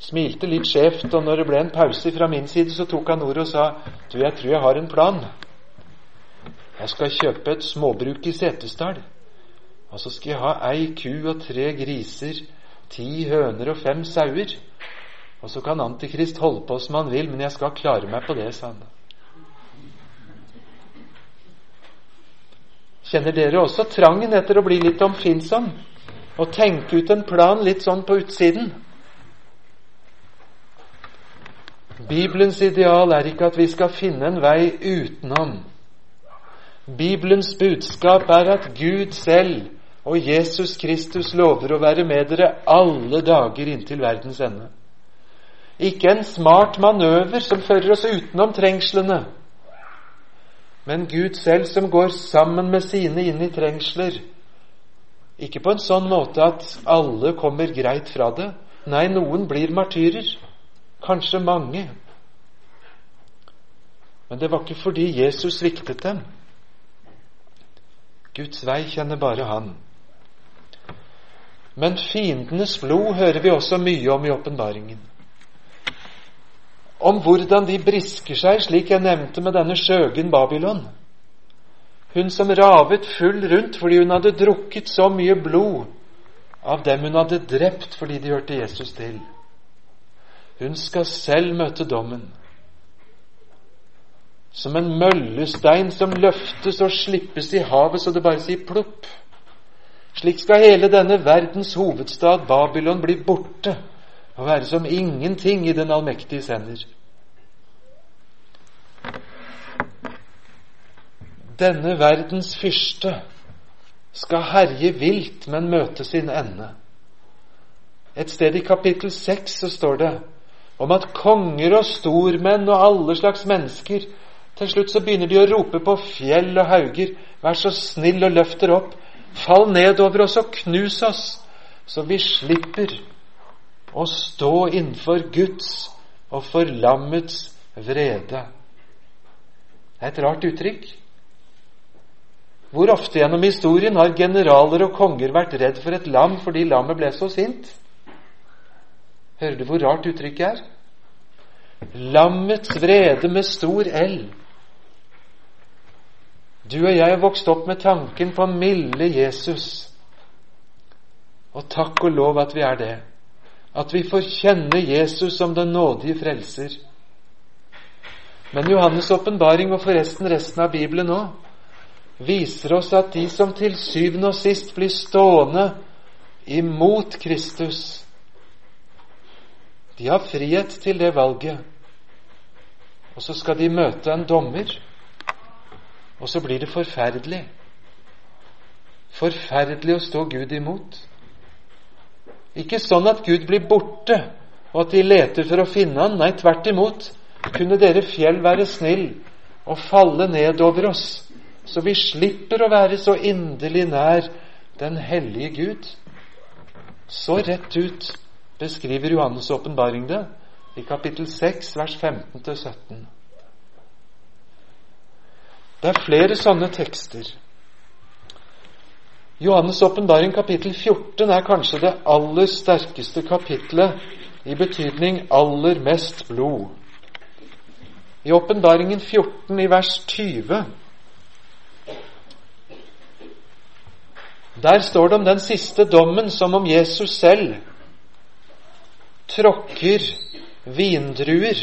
smilte litt skjevt, og når det ble en pause fra min side, så tok han ordet og sa Du, jeg tror jeg har en plan. Jeg skal kjøpe et småbruk i Setesdal. Og så skal jeg ha ei ku og tre griser, ti høner og fem sauer. Og så kan Antikrist holde på som han vil, men jeg skal klare meg på det, sa han. Kjenner dere også trangen etter å bli litt omfinnsom og tenke ut en plan litt sånn på utsiden? Bibelens ideal er ikke at vi skal finne en vei utenom. Bibelens budskap er at Gud selv og Jesus Kristus lover å være med dere alle dager inntil verdens ende. Ikke en smart manøver som fører oss utenom trengslene, men Gud selv som går sammen med sine inn i trengsler. Ikke på en sånn måte at alle kommer greit fra det. Nei, noen blir martyrer. Kanskje mange. Men det var ikke fordi Jesus sviktet dem. Guds vei kjenner bare Han. Men fiendenes blod hører vi også mye om i åpenbaringen om hvordan de brisker seg, slik jeg nevnte med denne skjøgen Babylon. Hun som ravet full rundt fordi hun hadde drukket så mye blod av dem hun hadde drept fordi de hørte Jesus til. Hun skal selv møte dommen. Som en møllestein som løftes og slippes i havet så det bare sier plopp. Slik skal hele denne verdens hovedstad Babylon bli borte og være som ingenting i den allmektiges hender. Denne verdens fyrste skal herje vilt, men møte sin ende. Et sted i kapittel seks så står det om at konger og stormenn og alle slags mennesker Til slutt så begynner de å rope på fjell og hauger, vær så snill og løft dere opp, fall ned over oss og knus oss, så vi slipper å stå innenfor Guds og for lammets vrede. Det er et rart uttrykk. Hvor ofte gjennom historien har generaler og konger vært redd for et lam fordi lammet ble så sint? Hører du hvor rart uttrykket er? Lammets vrede med stor L. Du og jeg er vokst opp med tanken på milde Jesus. Og takk og lov at vi er det. At vi får kjenne Jesus som den nådige frelser. Men Johannes' åpenbaring, og forresten resten av Bibelen òg, viser oss at de som til syvende og sist blir stående imot Kristus, de har frihet til det valget. Og så skal de møte en dommer, og så blir det forferdelig. Forferdelig å stå Gud imot. Ikke sånn at Gud blir borte, og at de leter for å finne han. Nei, tvert imot. Kunne dere fjell være snill og falle ned over oss? så vi slipper å være så inderlig nær den hellige Gud. Så rett ut beskriver Johannes' åpenbaring det i kapittel 6, vers 15-17. Det er flere sånne tekster. Johannes' åpenbaring kapittel 14 er kanskje det aller sterkeste kapitlet i betydning aller mest blod. I åpenbaringen 14 i vers 20 Der står det om den siste dommen som om Jesus selv tråkker vindruer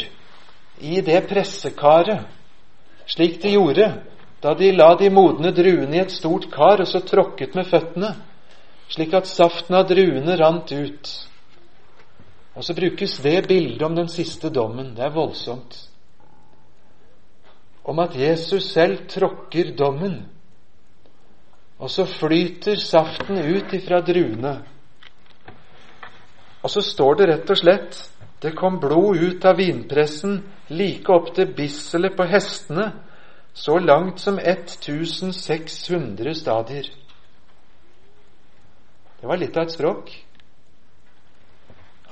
i det pressekaret, slik de gjorde da de la de modne druene i et stort kar og så tråkket med føttene, slik at saften av druene rant ut. Og så brukes det bildet om den siste dommen. Det er voldsomt. Om at Jesus selv tråkker dommen og så flyter saften ut ifra druene. Og så står det rett og slett det kom blod ut av vinpressen like opp til bisselet på hestene, så langt som 1600 stadier. Det var litt av et språk.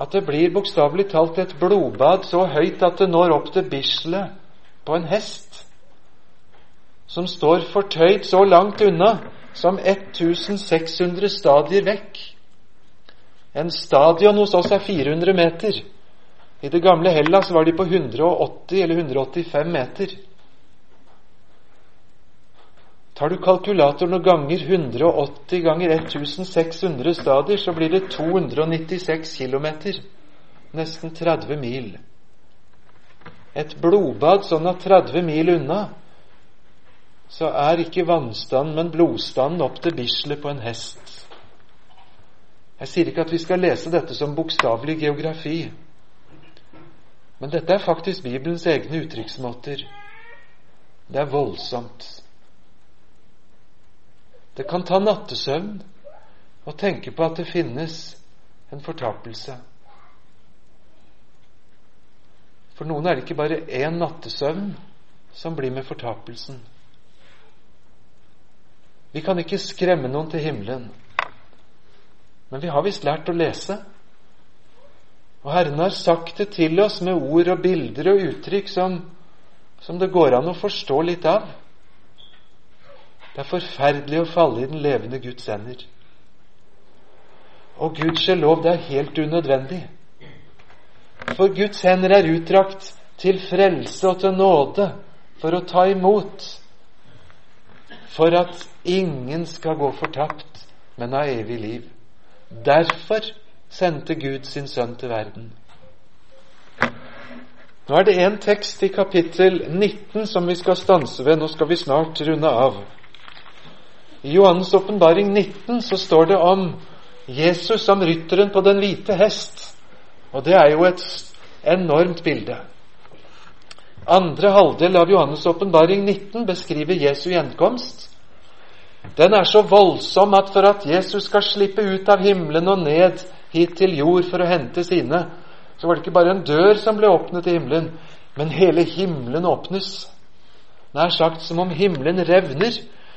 At det blir bokstavelig talt et blodbad så høyt at det når opp til bisselet på en hest, som står fortøyd så langt unna som 1600 stadier vekk. En stadion hos oss er 400 meter. I det gamle Hellas var de på 180 eller 185 meter. Tar du kalkulatoren og ganger 180 ganger 1600 stadier, så blir det 296 km. Nesten 30 mil. Et blodbad sånn at 30 mil unna så er ikke vannstanden, men blodstanden opp til bislet på en hest. Jeg sier ikke at vi skal lese dette som bokstavelig geografi, men dette er faktisk Bibelens egne uttrykksmåter. Det er voldsomt. Det kan ta nattesøvn å tenke på at det finnes en fortapelse. For noen er det ikke bare én nattesøvn som blir med fortapelsen. Vi kan ikke skremme noen til himmelen. Men vi har visst lært å lese. Og Herren har sagt det til oss med ord og bilder og uttrykk som, som det går an å forstå litt av. Det er forferdelig å falle i den levende Guds hender. Og gudskjelov, det er helt unødvendig. For Guds hender er utdrakt til frelse og til nåde for å ta imot for at ingen skal gå fortapt, men ha evig liv. Derfor sendte Gud sin sønn til verden. Nå er det en tekst i kapittel 19 som vi skal stanse ved. Nå skal vi snart runde av. I Johannes' åpenbaring 19 så står det om Jesus som rytteren på den hvite hest. Og det er jo et enormt bilde. Andre halvdel av Johannes' åpenbaring 19 beskriver Jesu gjenkomst. Den er så voldsom at for at Jesus skal slippe ut av himmelen og ned hit til jord for å hente sine, så var det ikke bare en dør som ble åpnet i himmelen, men hele himmelen åpnes. Nær sagt som om himmelen revner.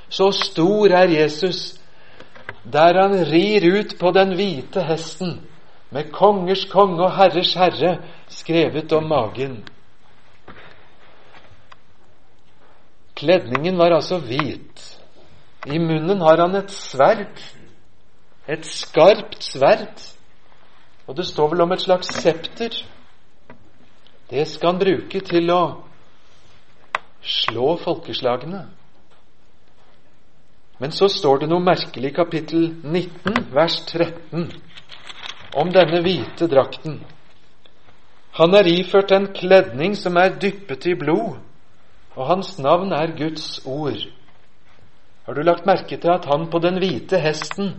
Så stor er Jesus, der han rir ut på den hvite hesten, med kongers konge og herres herre skrevet om magen. Kledningen var altså hvit. I munnen har han et sverd, et skarpt sverd, og det står vel om et slags septer. Det skal han bruke til å slå folkeslagene. Men så står det noe merkelig i kapittel 19, vers 13, om denne hvite drakten. Han er iført en kledning som er dyppet i blod, og hans navn er Guds ord. Har du lagt merke til at han på den hvite hesten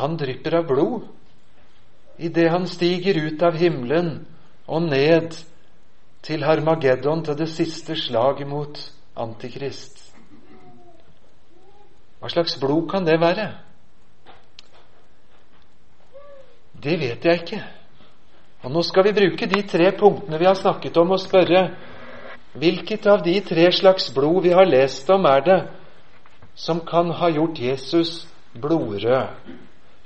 Han drypper av blod idet han stiger ut av himmelen og ned til Harmageddon, til det siste slaget mot Antikrist. Hva slags blod kan det være? Det vet jeg ikke. Og Nå skal vi bruke de tre punktene vi har snakket om, og spørre hvilket av de tre slags blod vi har lest om, er det som kan ha gjort Jesus blodrød?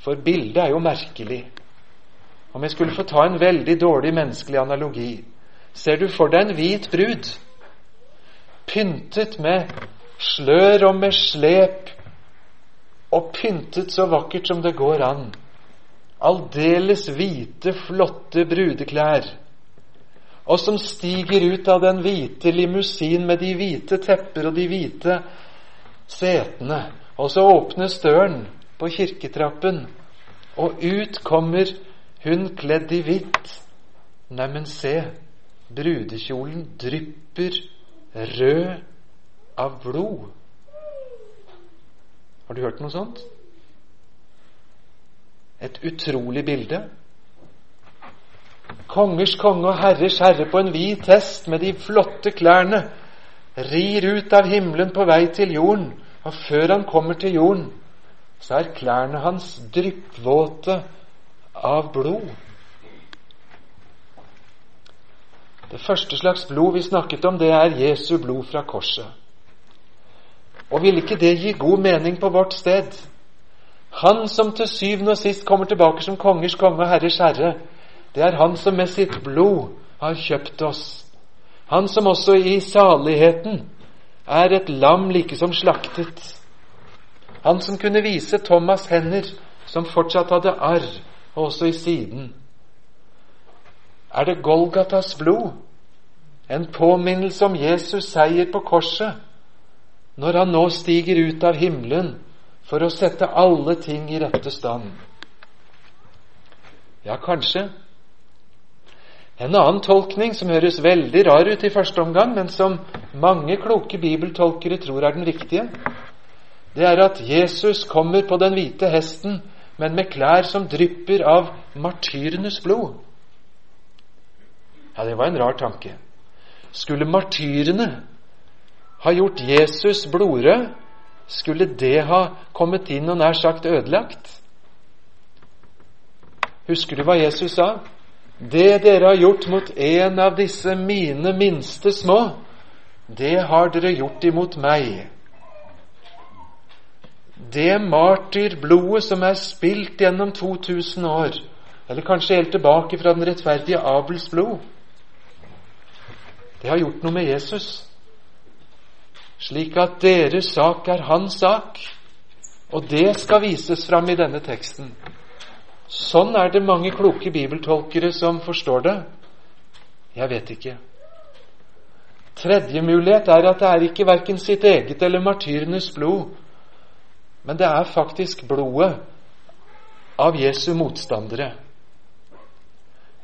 For bildet er jo merkelig. Om jeg skulle få ta en veldig dårlig menneskelig analogi Ser du for deg en hvit brud, pyntet med slør og med slep, og pyntet så vakkert som det går an? aldeles hvite, flotte brudeklær, og som stiger ut av den hvite limousin med de hvite tepper og de hvite setene. Og så åpnes døren på kirketrappen, og ut kommer hun kledd i hvitt. Neimen, se, brudekjolen drypper rød av blod. Har du hørt noe sånt? Et utrolig bilde. Kongers konge og herrers herre på en hvit hest med de flotte klærne rir ut av himmelen på vei til jorden, og før han kommer til jorden, så er klærne hans dryppvåte av blod. Det første slags blod vi snakket om, det er Jesu blod fra korset. Og ville ikke det gi god mening på vårt sted? Han som til syvende og sist kommer tilbake som kongers konge og herres herre, det er han som med sitt blod har kjøpt oss. Han som også i saligheten er et lam like som slaktet. Han som kunne vise Thomas hender som fortsatt hadde arr, og også i siden. Er det Golgatas blod, en påminnelse om Jesus seier på korset, når han nå stiger ut av himmelen for å sette alle ting i rette stand. Ja, kanskje. En annen tolkning som høres veldig rar ut i første omgang, men som mange kloke bibeltolkere tror er den riktige, det er at Jesus kommer på den hvite hesten, men med klær som drypper av martyrenes blod. Ja, det var en rar tanke. Skulle martyrene ha gjort Jesus blodrød, skulle det ha kommet inn og nær sagt ødelagt? Husker du hva Jesus sa? Det dere har gjort mot en av disse mine minste små, det har dere gjort imot meg. Det martyrblodet som er spilt gjennom 2000 år, eller kanskje helt tilbake fra den rettferdige Abels blod, det har gjort noe med Jesus slik at deres sak er hans sak. Og det skal vises fram i denne teksten. Sånn er det mange kloke bibeltolkere som forstår det. Jeg vet ikke. Tredje mulighet er at det er ikke verken sitt eget eller martyrenes blod, men det er faktisk blodet av Jesu motstandere.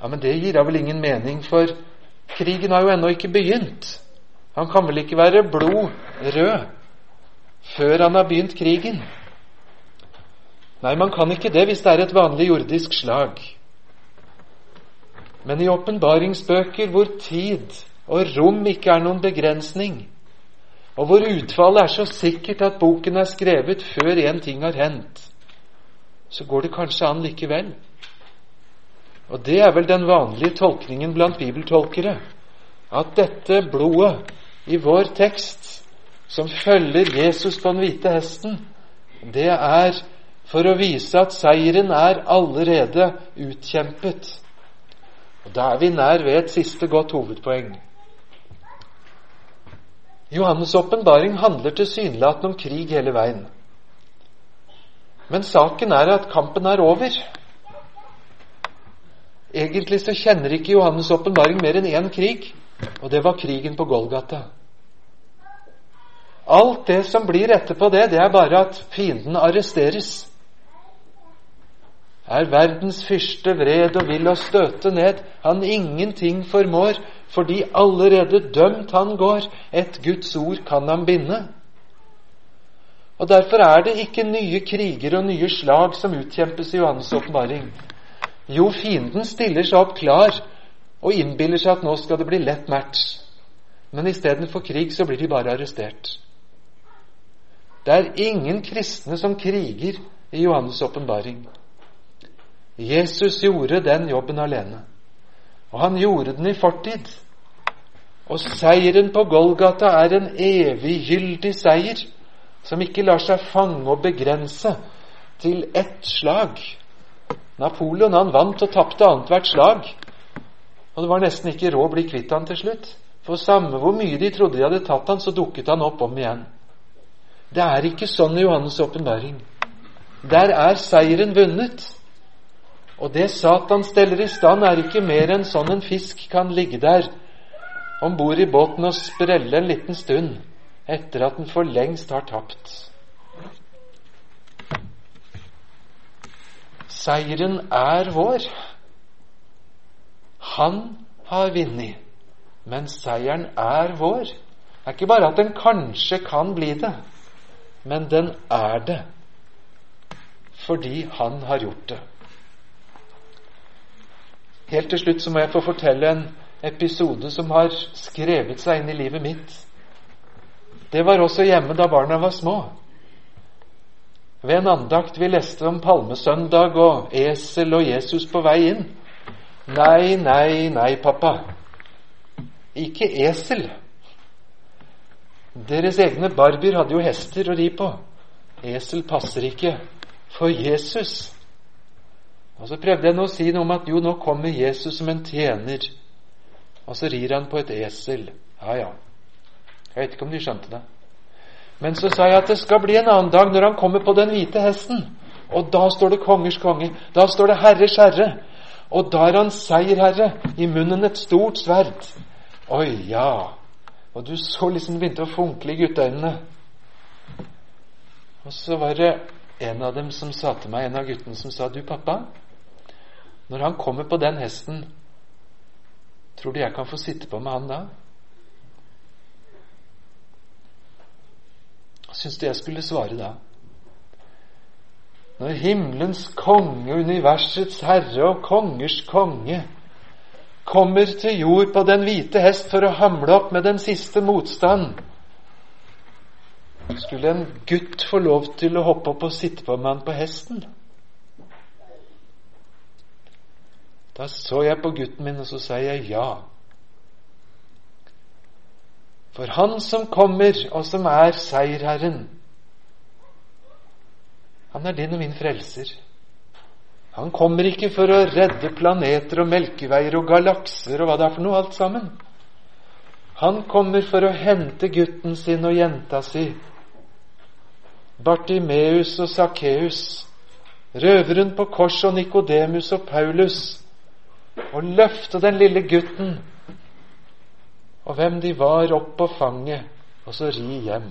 Ja, Men det gir da vel ingen mening, for krigen har jo ennå ikke begynt. Han kan vel ikke være blod rød før han har begynt krigen? Nei, man kan ikke det hvis det er et vanlig jordisk slag. Men i åpenbaringsbøker hvor tid og rom ikke er noen begrensning, og hvor utfallet er så sikkert at boken er skrevet før én ting har hendt, så går det kanskje an likevel. Og det er vel den vanlige tolkningen blant bibeltolkere, at dette blodet i vår tekst, som følger Jesus på den hvite hesten, det er for å vise at seieren er allerede utkjempet. Og Da er vi nær ved et siste godt hovedpoeng. Johannes' åpenbaring handler tilsynelatende om krig hele veien. Men saken er at kampen er over. Egentlig så kjenner ikke Johannes' åpenbaring mer enn én krig, og det var krigen på Golgata. Alt det som blir etterpå det, det er bare at fienden arresteres. Er verdens fyrste vred og vil å støte ned, han ingenting formår, fordi allerede dømt han går, et Guds ord kan han binde. Og Derfor er det ikke nye kriger og nye slag som utkjempes i Johannes' åpenbaring. Jo, fienden stiller seg opp klar og innbiller seg at nå skal det bli lett match. Men istedenfor krig så blir de bare arrestert. Det er ingen kristne som kriger i Johannes' åpenbaring. Jesus gjorde den jobben alene. Og han gjorde den i fortid. Og seieren på Golgata er en eviggyldig seier som ikke lar seg fange og begrense til ett slag. Napoleon han vant og tapte annethvert slag. Og det var nesten ikke råd å bli kvitt han til slutt. For samme hvor mye de trodde de hadde tatt han, så dukket han opp om igjen. Det er ikke sånn i Johannes' åpenbaring. Der er seieren vunnet. Og det Satan steller i stand, er ikke mer enn sånn en fisk kan ligge der om bord i båten og sprelle en liten stund etter at den for lengst har tapt. Seieren er vår. Han har vunnet, men seieren er vår. Det er ikke bare at den kanskje kan bli det, men den er det fordi han har gjort det. Helt til slutt så må jeg få fortelle en episode som har skrevet seg inn i livet mitt. Det var også hjemme da barna var små. Ved en andakt vi leste om palmesøndag og esel og Jesus på vei inn. Nei, nei, nei, pappa. Ikke esel. Deres egne barbier hadde jo hester å ri på. Esel passer ikke for Jesus. Og Så prøvde jeg nå å si noe om at jo, nå kommer Jesus som en tjener. Og så rir han på et esel. Ja, ja. Jeg vet ikke om de skjønte det. Men så sa jeg at det skal bli en annen dag når han kommer på den hvite hesten. Og da står det kongers konge. Da står det herres herre. Og da er han seierherre. I munnen et stort sverd. Oi, ja. Og du så liksom begynte å funkle i gutteøynene. Og så var det en av dem som sa til meg, en av guttene som sa, du pappa, når han kommer på den hesten, tror du jeg kan få sitte på med han da? Syns du jeg skulle svare da? Når himmelens konge, universets herre og kongers konge kommer til jord på den hvite hest for å hamle opp med den siste motstand, skulle en gutt få lov til å hoppe opp og sitte på med han på hesten? Da så jeg på gutten min, og så sa jeg ja. For Han som kommer, og som er seierherren, han er din og min frelser. Han kommer ikke for å redde planeter og melkeveier og galakser og hva det er for noe, alt sammen. Han kommer for å hente gutten sin og jenta si, Bartimeus og Sakkeus, røveren på korset og Nikodemus og Paulus, og løfte den lille gutten og hvem de var, opp på fanget, og så ri hjem.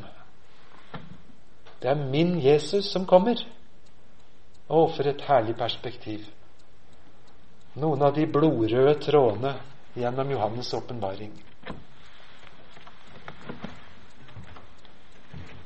Det er min Jesus som kommer. Og for et herlig perspektiv. Noen av de blodrøde trådene gjennom Johannes' åpenbaring.